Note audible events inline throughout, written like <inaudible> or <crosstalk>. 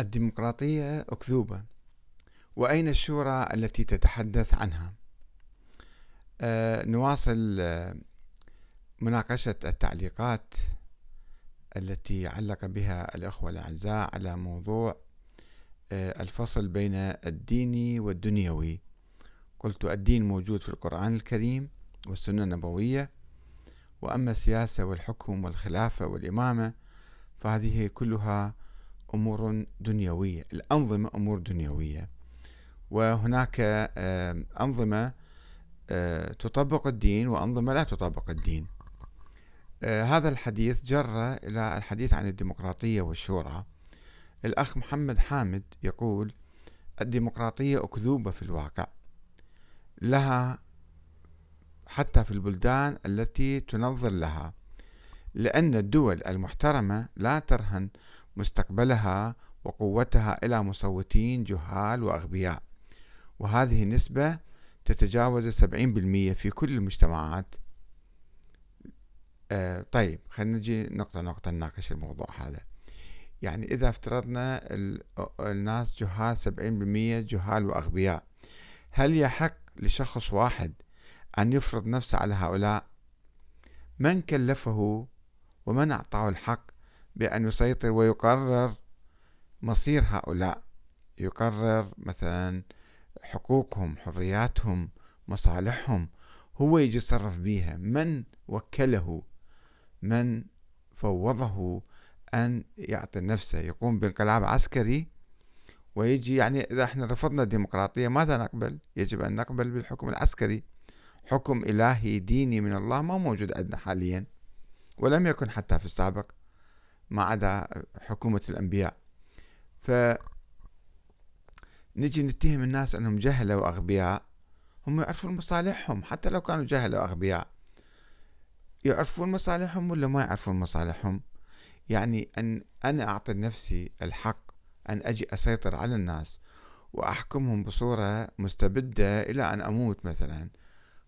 الديمقراطية أكذوبة وأين الشورى التي تتحدث عنها؟ آه نواصل آه مناقشة التعليقات التي علق بها الأخوة الأعزاء على موضوع آه الفصل بين الديني والدنيوي. قلت الدين موجود في القرآن الكريم والسنة النبوية وأما السياسة والحكم والخلافة والإمامة فهذه كلها أمور دنيوية الأنظمة أمور دنيوية. وهناك أنظمة آه، تطبق الدين وأنظمة لا تطبق الدين. آه، هذا الحديث جر إلى الحديث عن الديمقراطية والشورى. الأخ محمد حامد يقول الديمقراطية أكذوبة في الواقع. لها حتى في البلدان التي تنظر لها. لأن الدول المحترمة لا ترهن مستقبلها وقوتها إلى مصوتين جهال وأغبياء. وهذه نسبة تتجاوز السبعين بالمية في كل المجتمعات. آه طيب خلينا نجي نقطة نقطة نناقش الموضوع هذا. يعني إذا افترضنا الناس جهال سبعين بالمية جهال وأغبياء هل يحق لشخص واحد أن يفرض نفسه على هؤلاء؟ من كلفه ومن أعطاه الحق؟ بأن يسيطر ويقرر مصير هؤلاء. يقرر مثلا حقوقهم حرياتهم مصالحهم. هو يجي يتصرف بيها. من وكله؟ من فوضه أن يعطي نفسه يقوم بانقلاب عسكري ويجي يعني إذا إحنا رفضنا الديمقراطية ماذا نقبل؟ يجب أن نقبل بالحكم العسكري. حكم إلهي ديني من الله ما موجود عندنا حاليا ولم يكن حتى في السابق. ما عدا حكومة الأنبياء. ف نجي نتهم الناس أنهم جهلة وأغبياء هم يعرفون مصالحهم حتى لو كانوا جهلة وأغبياء يعرفون مصالحهم ولا ما يعرفون مصالحهم؟ يعني أن أنا أعطي نفسي الحق أن أجي أسيطر على الناس وأحكمهم بصورة مستبدة إلى أن أموت مثلا.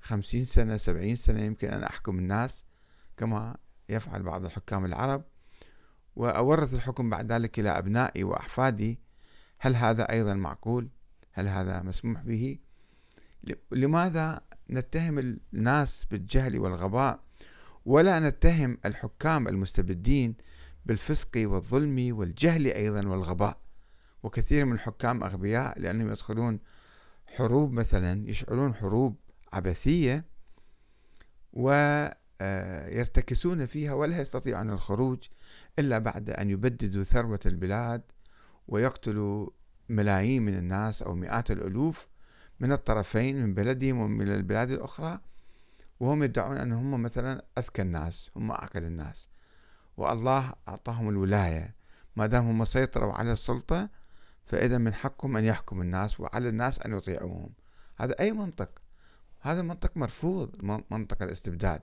خمسين سنة سبعين سنة يمكن أن أحكم الناس كما يفعل بعض الحكام العرب. وأورث الحكم بعد ذلك إلى أبنائي وأحفادي هل هذا أيضا معقول؟ هل هذا مسموح به؟ لماذا نتهم الناس بالجهل والغباء ولا نتهم الحكام المستبدين بالفسق والظلم والجهل أيضا والغباء وكثير من الحكام أغبياء لأنهم يدخلون حروب مثلا يشعلون حروب عبثية ويرتكسون فيها ولا يستطيعون الخروج إلا بعد أن يبددوا ثروة البلاد ويقتلوا ملايين من الناس أو مئات الألوف من الطرفين من بلدهم ومن البلاد الأخرى وهم يدعون أن هم مثلا أذكى الناس هم أعقل الناس. والله أعطاهم الولاية. ما دام هم سيطروا على السلطة فإذا من حقهم أن يحكم الناس وعلى الناس أن يطيعوهم. هذا أي منطق؟ هذا منطق مرفوض منطق الاستبداد.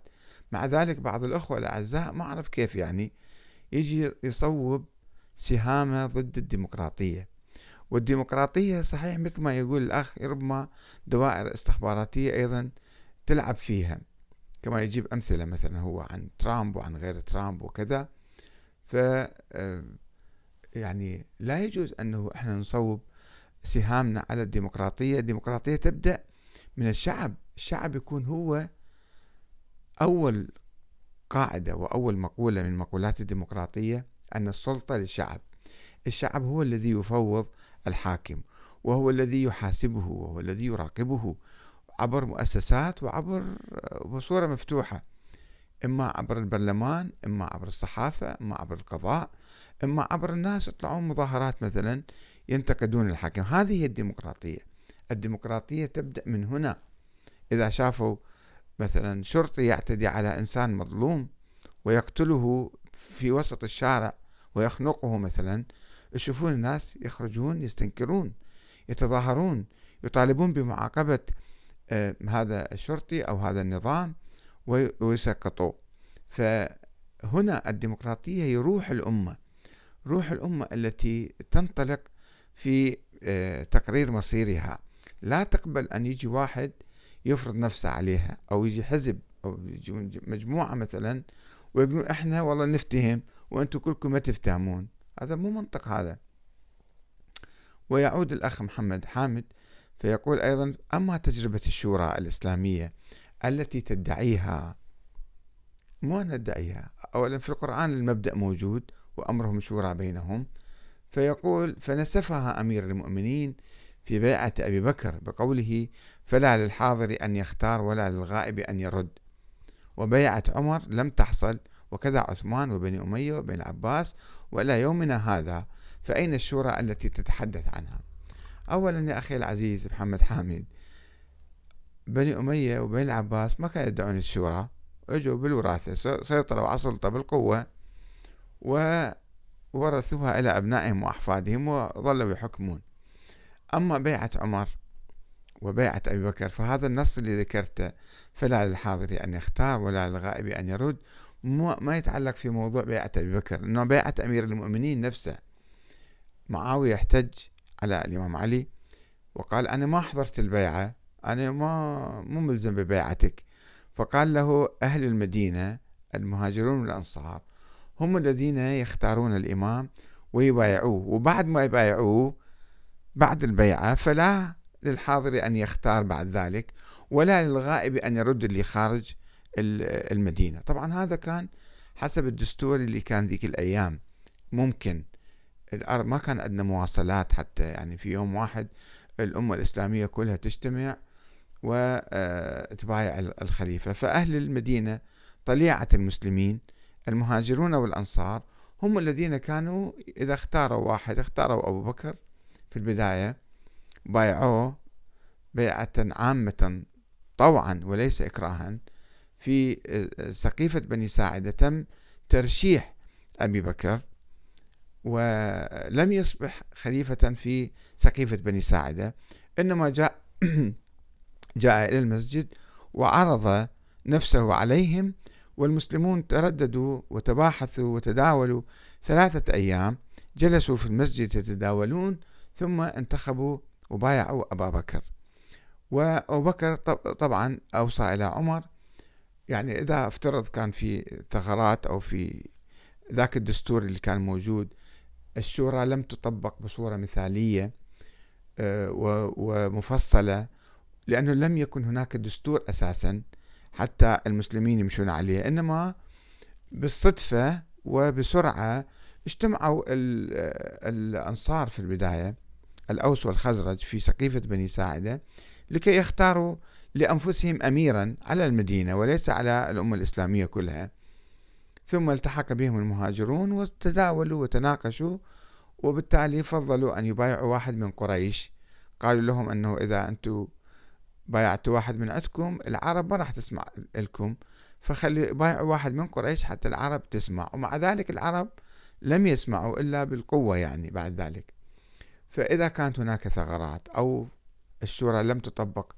مع ذلك بعض الأخوة الأعزاء ما أعرف كيف يعني يجي يصوب سهامه ضد الديمقراطية. والديمقراطية صحيح مثل ما يقول الأخ ربما دوائر استخباراتية أيضا تلعب فيها. كما يجيب أمثلة مثلا هو عن ترامب وعن غير ترامب وكذا. ف آه، يعني لا يجوز أنه إحنا نصوب سهامنا على الديمقراطية. الديمقراطية تبدأ من الشعب. الشعب يكون هو أول قاعدة وأول مقولة من مقولات الديمقراطية أن السلطة للشعب. الشعب هو الذي يفوض الحاكم وهو الذي يحاسبه وهو الذي يراقبه عبر مؤسسات وعبر بصورة مفتوحة. إما عبر البرلمان إما عبر الصحافة إما عبر القضاء إما عبر الناس يطلعون مظاهرات مثلا ينتقدون الحاكم. هذه هي الديمقراطية. الديمقراطية تبدأ من هنا. إذا شافوا مثلا شرطي يعتدي على إنسان مظلوم ويقتله في وسط الشارع ويخنقه مثلا يشوفون الناس يخرجون يستنكرون يتظاهرون يطالبون بمعاقبة آه، هذا الشرطي أو هذا النظام ويسقطوه. فهنا الديمقراطية هي روح الأمة روح الأمة التي تنطلق في آه، تقرير مصيرها. لا تقبل أن يجي واحد يفرض نفسه عليها أو يجي حزب أو يجي مجموعة مثلا ويقولون إحنا والله نفتهم وأنتم كلكم ما تفتهمون. هذا مو منطق هذا. ويعود الأخ محمد حامد فيقول أيضا أما تجربة الشورى الإسلامية التي تدعيها مو ندعيها أولا في القرآن المبدأ موجود وأمرهم شورى بينهم فيقول فنسفها أمير المؤمنين في بيعة أبي بكر بقوله فلا للحاضر أن يختار ولا للغائب أن يرد. وبيعة عمر لم تحصل وكذا عثمان وبني أمية وبن العباس وإلى يومنا هذا فأين الشورى التي تتحدث عنها؟ أولا يا أخي العزيز محمد حامد بني أمية وبني العباس ما كانوا يدعون الشورى. اجوا بالوراثة سيطروا على السلطة بالقوة وورثوها إلى أبنائهم وأحفادهم وظلوا يحكمون. أما بيعة عمر وبيعة أبي بكر فهذا النص اللي ذكرته فلا للحاضر أن يختار ولا للغائب أن يرد. ما يتعلق في موضوع بيعة أبي بكر إنه بيعة أمير المؤمنين نفسه. معاوية احتج على الإمام علي وقال أنا ما حضرت البيعة أنا ما مو ملزم ببيعتك. فقال له أهل المدينة المهاجرون والأنصار هم الذين يختارون الإمام ويبايعوه وبعد ما يبايعوه بعد البيعة فلا للحاضر أن يختار بعد ذلك ولا للغائب أن يرد اللي خارج المدينة. طبعا هذا كان حسب الدستور اللي كان ذيك الأيام. ممكن الأرض ما كان عندنا مواصلات حتى يعني في يوم واحد الأمة الإسلامية كلها تجتمع وتبايع الخليفة. فأهل المدينة طليعة المسلمين المهاجرون والأنصار هم الذين كانوا إذا اختاروا واحد اختاروا أبو بكر في البداية بايعوه بيعة عامة طوعا وليس إكراها في سقيفة بني ساعدة تم ترشيح أبي بكر ولم يصبح خليفة في سقيفة بني ساعدة إنما جاء <clears throat> جاء إلى المسجد وعرض نفسه عليهم والمسلمون ترددوا وتباحثوا وتداولوا ثلاثة أيام جلسوا في المسجد يتداولون ثم انتخبوا وبايعوا أبا بكر. وأبو بكر طبعا أوصى إلى عمر. يعني إذا افترض كان في ثغرات أو في ذاك الدستور اللي كان موجود الشورى لم تطبق بصورة مثالية آه، ومفصلة لأنه لم يكن هناك دستور أساسا حتى المسلمين يمشون عليه. إنما بالصدفة وبسرعة اجتمعوا الأنصار في البداية. الأوس والخزرج في سقيفة بني ساعدة لكي يختاروا لأنفسهم أميرا على المدينة وليس على الأمة الإسلامية كلها. ثم التحق بهم المهاجرون وتداولوا وتناقشوا وبالتالي فضلوا أن يبايعوا واحد من قريش. قالوا لهم أنه إذا أنتم بايعتوا واحد من عندكم العرب ما راح تسمع لكم فخلي بايعوا واحد من قريش حتى العرب تسمع. ومع ذلك العرب لم يسمعوا إلا بالقوة يعني بعد ذلك. فإذا كانت هناك ثغرات أو الشورى لم تطبق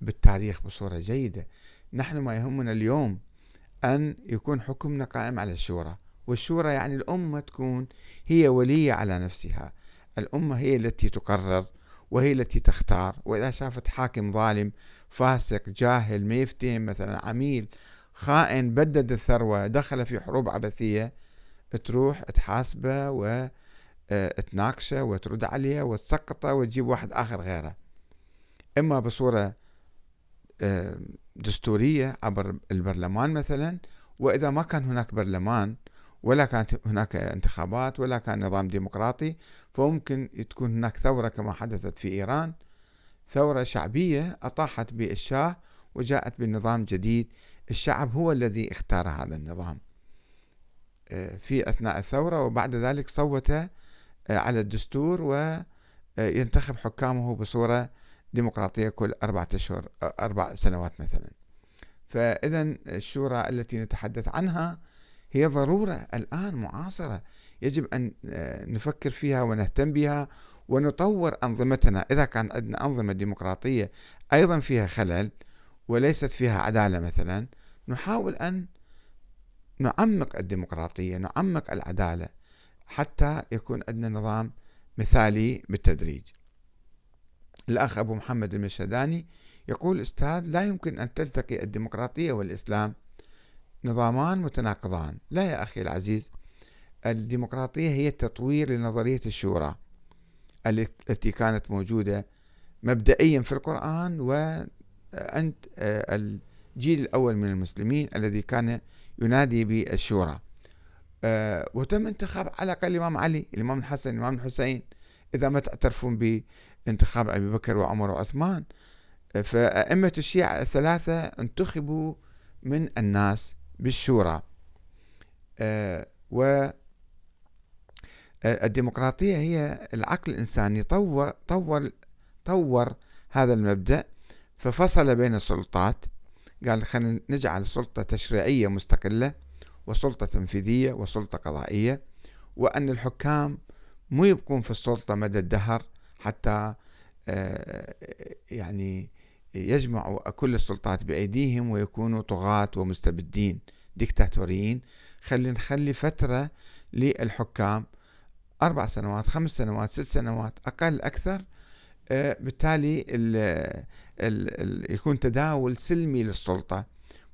بالتاريخ بصورة جيدة نحن ما يهمنا اليوم أن يكون حكمنا قائم على الشورى والشورى يعني الأمة تكون هي ولية على نفسها. الأمة هي التي تقرر وهي التي تختار وإذا شافت حاكم ظالم فاسق جاهل ما يفتهم مثلا عميل خائن بدد الثروة دخل في حروب عبثية تروح تحاسبه وتناقشه وترد عليه وتسقطه وتجيب واحد آخر غيره إما بصورة دستورية عبر البرلمان مثلا وإذا ما كان هناك برلمان ولا كانت هناك انتخابات ولا كان نظام ديمقراطي فممكن تكون هناك ثورة كما حدثت في إيران. ثورة شعبية أطاحت بالشاه وجاءت بنظام جديد. الشعب هو الذي اختار هذا النظام. آه، في أثناء الثورة وبعد ذلك صوت آه، على الدستور وينتخب حكامه بصورة ديمقراطية كل أربعة أشهر أربع سنوات مثلا. فإذا الشورى التي نتحدث عنها هي ضرورة الآن معاصرة. يجب أن آه، نفكر فيها ونهتم بها ونطور أنظمتنا. إذا كان عندنا أنظمة ديمقراطية أيضا فيها خلل وليست فيها عدالة مثلا نحاول أن نعمق الديمقراطية نعمق العدالة. حتى يكون عندنا نظام مثالي بالتدريج. الأخ أبو محمد المشهداني يقول أستاذ لا يمكن أن تلتقي الديمقراطية والإسلام نظامان متناقضان. لا يا أخي العزيز الديمقراطية هي التطوير لنظرية الشورى التي كانت موجودة مبدئيا في القرآن وعند الجيل الأول من المسلمين الذي كان ينادي بالشورى. آه، وتم انتخاب على الأقل الإمام علي الإمام الحسن الإمام الحسين. إذا ما تعترفون بانتخاب أبي بكر وعمر وعثمان. آه، فأئمة الشيعة الثلاثة انتخبوا من الناس بالشورى. آه، و الديمقراطية هي العقل الإنساني طور طور طور هذا المبدأ. ففصل بين السلطات. قال خلينا نجعل سلطة تشريعية مستقلة. وسلطة تنفيذية وسلطة قضائية وأن الحكام مو يبقون في السلطة مدى الدهر حتى آه، يعني يجمعوا كل السلطات بأيديهم ويكونوا طغاة ومستبدين ديكتاتوريين. خلي نخلي فترة للحكام أربع سنوات خمس سنوات ست سنوات أقل أكثر آه، بالتالي ال ال ال يكون تداول سلمي للسلطة.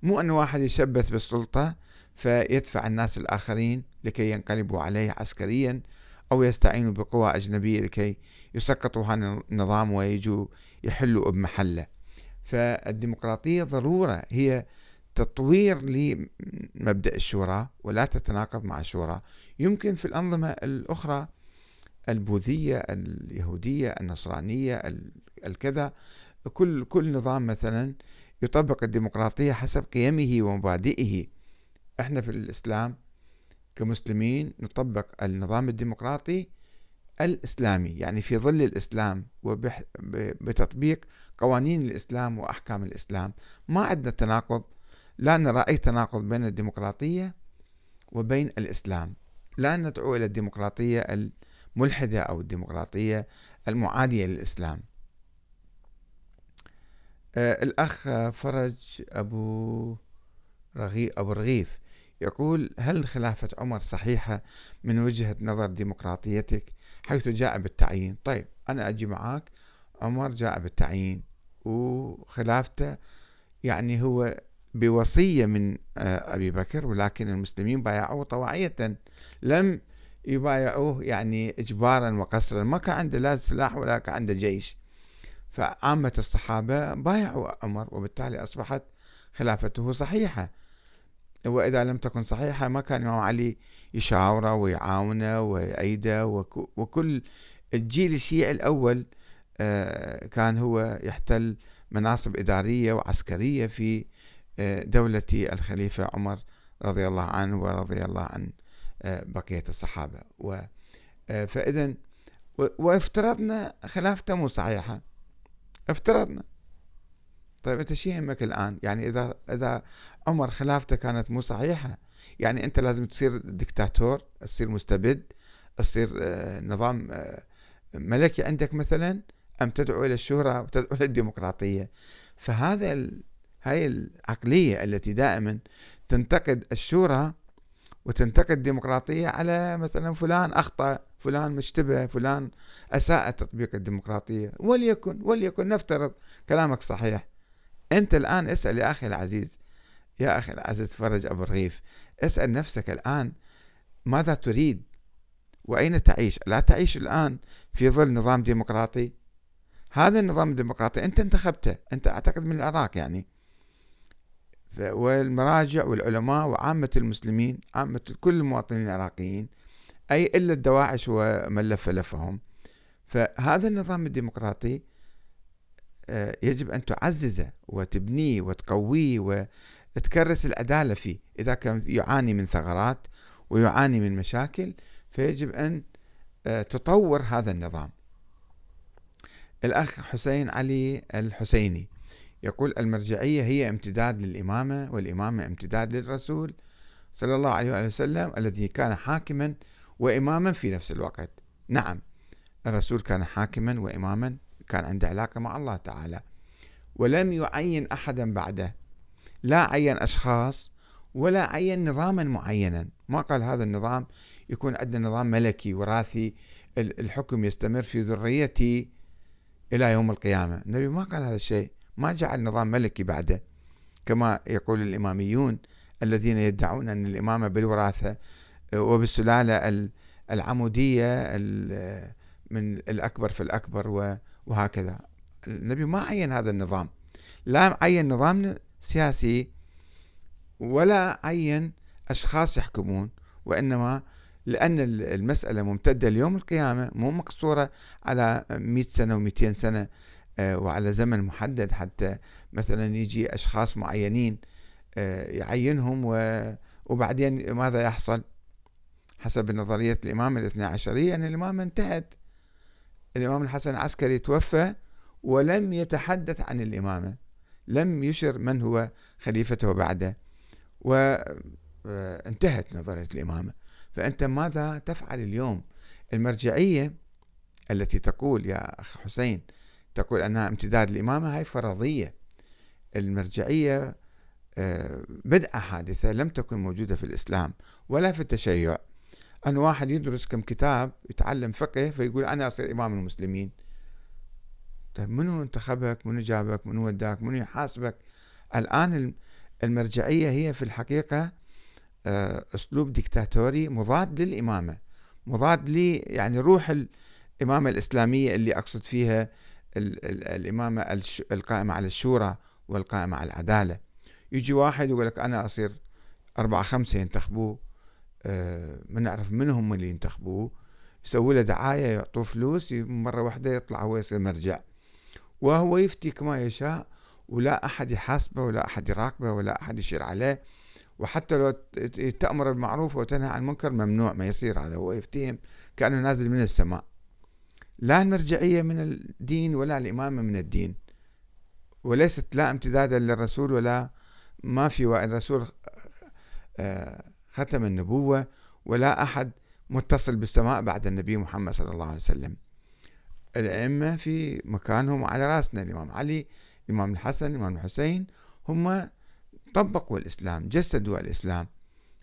مو أن واحد يشبث بالسلطة فيدفع الناس الآخرين لكي ينقلبوا عليه عسكريا أو يستعينوا بقوى أجنبية لكي يسقطوا هذا النظام ويجوا يحلوا بمحله. فالديمقراطية ضرورة هي تطوير لمبدأ الشورى ولا تتناقض مع الشورى. يمكن في الأنظمة الأخرى البوذية اليهودية النصرانية الكذا كل كل نظام مثلا يطبق الديمقراطية حسب قيمه ومبادئه. إحنا في الإسلام كمسلمين نطبق النظام الديمقراطي الإسلامي يعني في ظل الإسلام وبتطبيق قوانين الإسلام وأحكام الإسلام ما عندنا تناقض لا نرى أي تناقض بين الديمقراطية وبين الإسلام. لا ندعو إلى الديمقراطية الملحدة أو الديمقراطية المعادية للإسلام. آه الأخ فرج أبو رغي أبو رغيف يقول هل خلافة عمر صحيحة من وجهة نظر ديمقراطيتك حيث جاء بالتعيين؟ طيب أنا أجي معك عمر جاء بالتعيين وخلافته يعني هو بوصية من آه، أبي بكر ولكن المسلمين بايعوه طواعية لم يبايعوه يعني إجبارا وقسرا ما كان عنده لا سلاح ولا كان عنده جيش. فعامة الصحابة بايعوا عمر وبالتالي أصبحت خلافته صحيحة. وإذا لم تكن صحيحة ما كان الإمام علي يشاورة ويعاونة ويأيده وكل الجيل الشيعي الأول آه، كان هو يحتل مناصب إدارية وعسكرية في آه، دولة الخليفة عمر رضي الله عنه ورضي الله عن آه، بقية الصحابة. فإذا وافترضنا خلافته مو صحيحة. افترضنا. طيب أنت شو يهمك الآن؟ يعني إذا إذا عمر خلافته كانت مو صحيحة يعني أنت لازم تصير دكتاتور تصير مستبد تصير آه، نظام آه، ملكي عندك مثلا أم تدعو إلى الشورى وتدعو إلى الديمقراطية. فهذا. هاي العقلية التي دائما تنتقد الشورى وتنتقد الديمقراطية على مثلا فلان أخطأ فلان مشتبه فلان أساء تطبيق الديمقراطية. وليكن وليكن نفترض كلامك صحيح. أنت الآن اسأل يا أخي العزيز يا أخي العزيز فرج أبو الرغيف اسأل نفسك الآن ماذا تريد وأين تعيش؟ لا تعيش الآن في ظل نظام ديمقراطي. هذا النظام الديمقراطي أنت انتخبته أنت أعتقد من العراق يعني. والمراجع والعلماء وعامة المسلمين عامة كل المواطنين العراقيين أي إلا الدواعش ومن لف لفهم. فهذا النظام الديمقراطي يجب أن تعززه وتبنيه وتقويه وتكرس العدالة فيه. إذا كان يعاني من ثغرات ويعاني من مشاكل فيجب أن آه، تطور هذا النظام. الأخ حسين علي الحسيني يقول المرجعية هي امتداد للإمامة والإمامة امتداد للرسول صلى الله عليه وسلم الذي كان حاكما وإماما في نفس الوقت. نعم الرسول كان حاكما وإماما كان عنده علاقة مع الله تعالى. ولم يعين أحدا بعده. لا عين أشخاص ولا عين نظاما معينا. ما قال هذا النظام؟ يكون عندنا نظام ملكي وراثي. الحكم يستمر في ذريتي إلى يوم القيامة. النبي ما قال هذا الشيء. ما جعل نظام ملكي بعده. كما يقول الإماميون الذين يدعون أن الإمامة بالوراثة وبالسلالة العمودية من الأكبر في الأكبر وهكذا. النبي ما عين هذا النظام. لا عين نظام سياسي ولا عين أشخاص يحكمون وإنما لأن المسألة ممتدة ليوم القيامة مو مقصورة على مئة سنة ومئتين سنة آه، وعلى زمن محدد. حتى مثلا يجي أشخاص معينين آه، يعينهم وبعدين ماذا يحصل؟ حسب نظرية الإمام الاثنى عشرية أن الإمامة انتهت. الإمام الحسن العسكري توفى ولم يتحدث عن الإمامة لم يشر من هو خليفته بعده وانتهت نظرية الإمامة. فأنت ماذا تفعل اليوم؟ المرجعية التي تقول يا أخ حسين تقول أنها امتداد الإمامة هاي فرضية. المرجعية آه، بدعة حادثة لم تكن موجودة في الإسلام ولا في التشيع. أن واحد يدرس كم كتاب يتعلم فقه فيقول أنا أصير إمام المسلمين. طيب منو انتخبك؟ منو جابك؟ منو وداك؟ منو يحاسبك؟ الآن المرجعية هي في الحقيقة آه، أسلوب ديكتاتوري مضاد للإمامة. مضاد لي يعني روح الإمامة الإسلامية اللي أقصد فيها الإمامة القائمة على الشورى والقائمة على العدالة. يجي واحد يقول لك أنا أصير أربعة خمسة ينتخبوه. ما نعرف من هم اللي ينتخبوه. يسوي له دعاية يعطوه فلوس مرة واحدة يطلع هو يصير مرجع. وهو يفتي كما يشاء ولا أحد يحاسبه ولا أحد يراقبه ولا أحد يشير عليه. وحتى لو تأمر بالمعروف وتنهى عن المنكر ممنوع ما يصير هذا هو يفتيهم كأنه نازل من السماء. لا المرجعية من الدين ولا الإمامة من الدين. وليست لا امتدادا للرسول ولا ما في الرسول آه، ختم النبوة ولا أحد متصل بالسماء بعد النبي محمد صلى الله عليه وسلم. الأئمة في مكانهم على رأسنا الإمام علي الإمام الحسن الإمام الحسين هم طبقوا الإسلام جسدوا الإسلام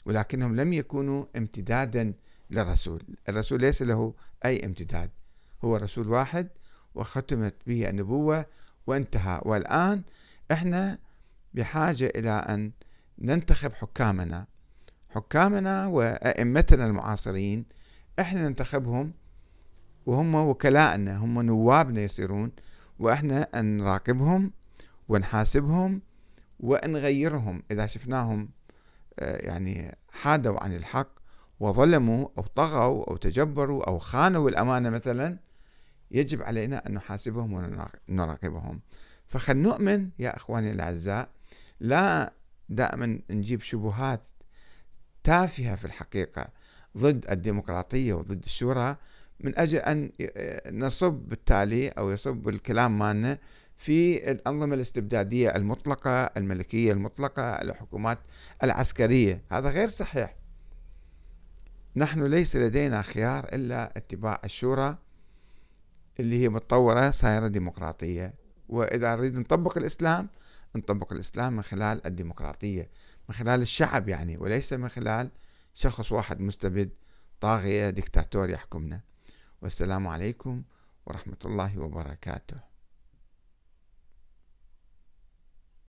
ولكنهم لم يكونوا امتدادا للرسول. الرسول ليس له أي امتداد هو رسول واحد وختمت به النبوة وانتهى. والآن إحنا بحاجة إلى أن ننتخب حكامنا. حكامنا وأئمتنا المعاصرين إحنا ننتخبهم وهم وكلاءنا هم نوابنا يصيرون وإحنا نراقبهم ونحاسبهم ونغيرهم. إذا شفناهم آه، يعني حادوا عن الحق وظلموا أو طغوا أو تجبروا أو خانوا الأمانة مثلا يجب علينا أن نحاسبهم ونراقبهم. فخل نؤمن يا أخواني الأعزاء لا دائما نجيب شبهات تافهة في الحقيقة ضد الديمقراطية وضد الشورى من أجل أن نصب بالتالي أو يصب الكلام مالنا في الأنظمة الاستبدادية المطلقة الملكية المطلقة الحكومات العسكرية. هذا غير صحيح. نحن ليس لدينا خيار إلا اتباع الشورى اللي هي متطورة صايرة ديمقراطية. وإذا نريد نطبق الإسلام نطبق الإسلام من خلال الديمقراطية. من خلال الشعب يعني وليس من خلال شخص واحد مستبد طاغية دكتاتور يحكمنا. والسلام عليكم ورحمة الله وبركاته.